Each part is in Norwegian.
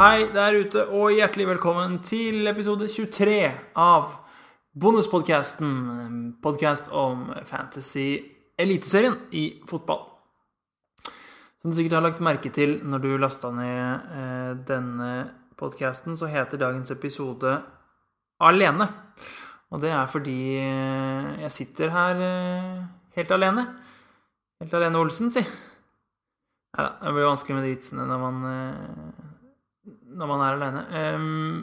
Hei der ute, og hjertelig velkommen til episode 23 av Bonuspodkasten. Podkast om fantasy-eliteserien i fotball. Som du sikkert har lagt merke til når du lasta ned eh, denne podkasten, så heter dagens episode Alene. Og det er fordi eh, jeg sitter her eh, helt alene. Helt alene Olsen, si. Da, det blir vanskelig med de vitsene når man, når man er alene. Um,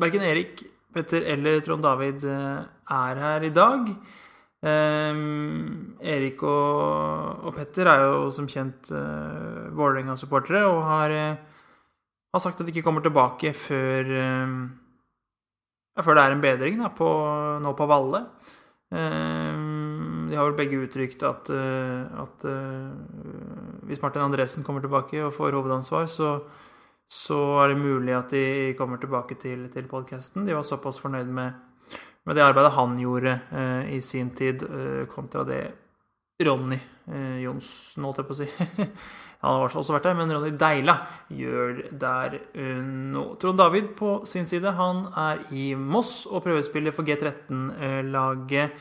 verken Erik, Petter eller Trond David eh, er her i dag. Um, Erik og, og, Petter er jo som kjent uh, Vålerenga-supportere og har, uh, har, sagt at de ikke kommer tilbake før uh, før det er en bedring da, på, nå på Valle. De har vel begge uttrykt at, at hvis Martin Andresen kommer tilbake og får hovedansvar, så, så er det mulig at de kommer tilbake til, til podkasten. De var såpass fornøyd med med det arbeidet han gjorde eh, i sin tid, eh, kontra det Ronny eh, Johnsen, holdt jeg på å si Han har også vært der, men Ronny Deila gjør der eh, nå. Trond David på sin side, han er i Moss og prøvespiller for G13-laget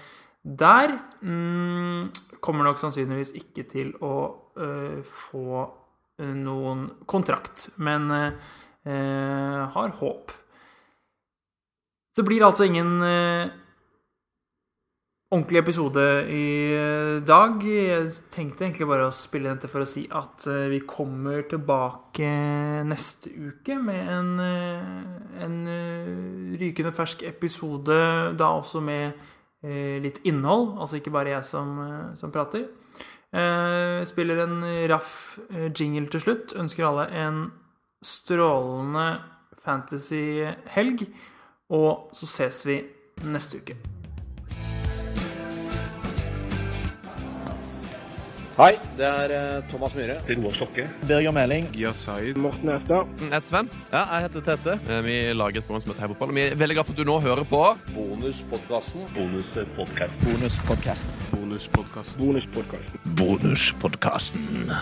der. Mm, kommer nok sannsynligvis ikke til å uh, få noen kontrakt, men uh, har håp. Så det blir altså ingen uh, ordentlig episode i dag. Jeg tenkte egentlig bare å spille dette for å si at uh, vi kommer tilbake neste uke med en, en rykende fersk episode, da også med litt innhold. Altså ikke bare jeg som, som prater. Spiller en raff jingle til slutt. Ønsker alle en strålende fantasy-helg. Og så ses vi neste uke. Hei, det er uh, Thomas Myhre. Roar Stokke. Birger Meling. Yasaid. Morten Østad. Jeg heter Sven. Ja, jeg heter Tete. Eh, vi lager et program som heter Heibotball. Vi er veldig glad for at du nå hører på Bonuspodkasten. Bonuspodkasten. Bonuspodkasten. Bonuspodkasten. Bonuspodkasten. Bonuspodkasten.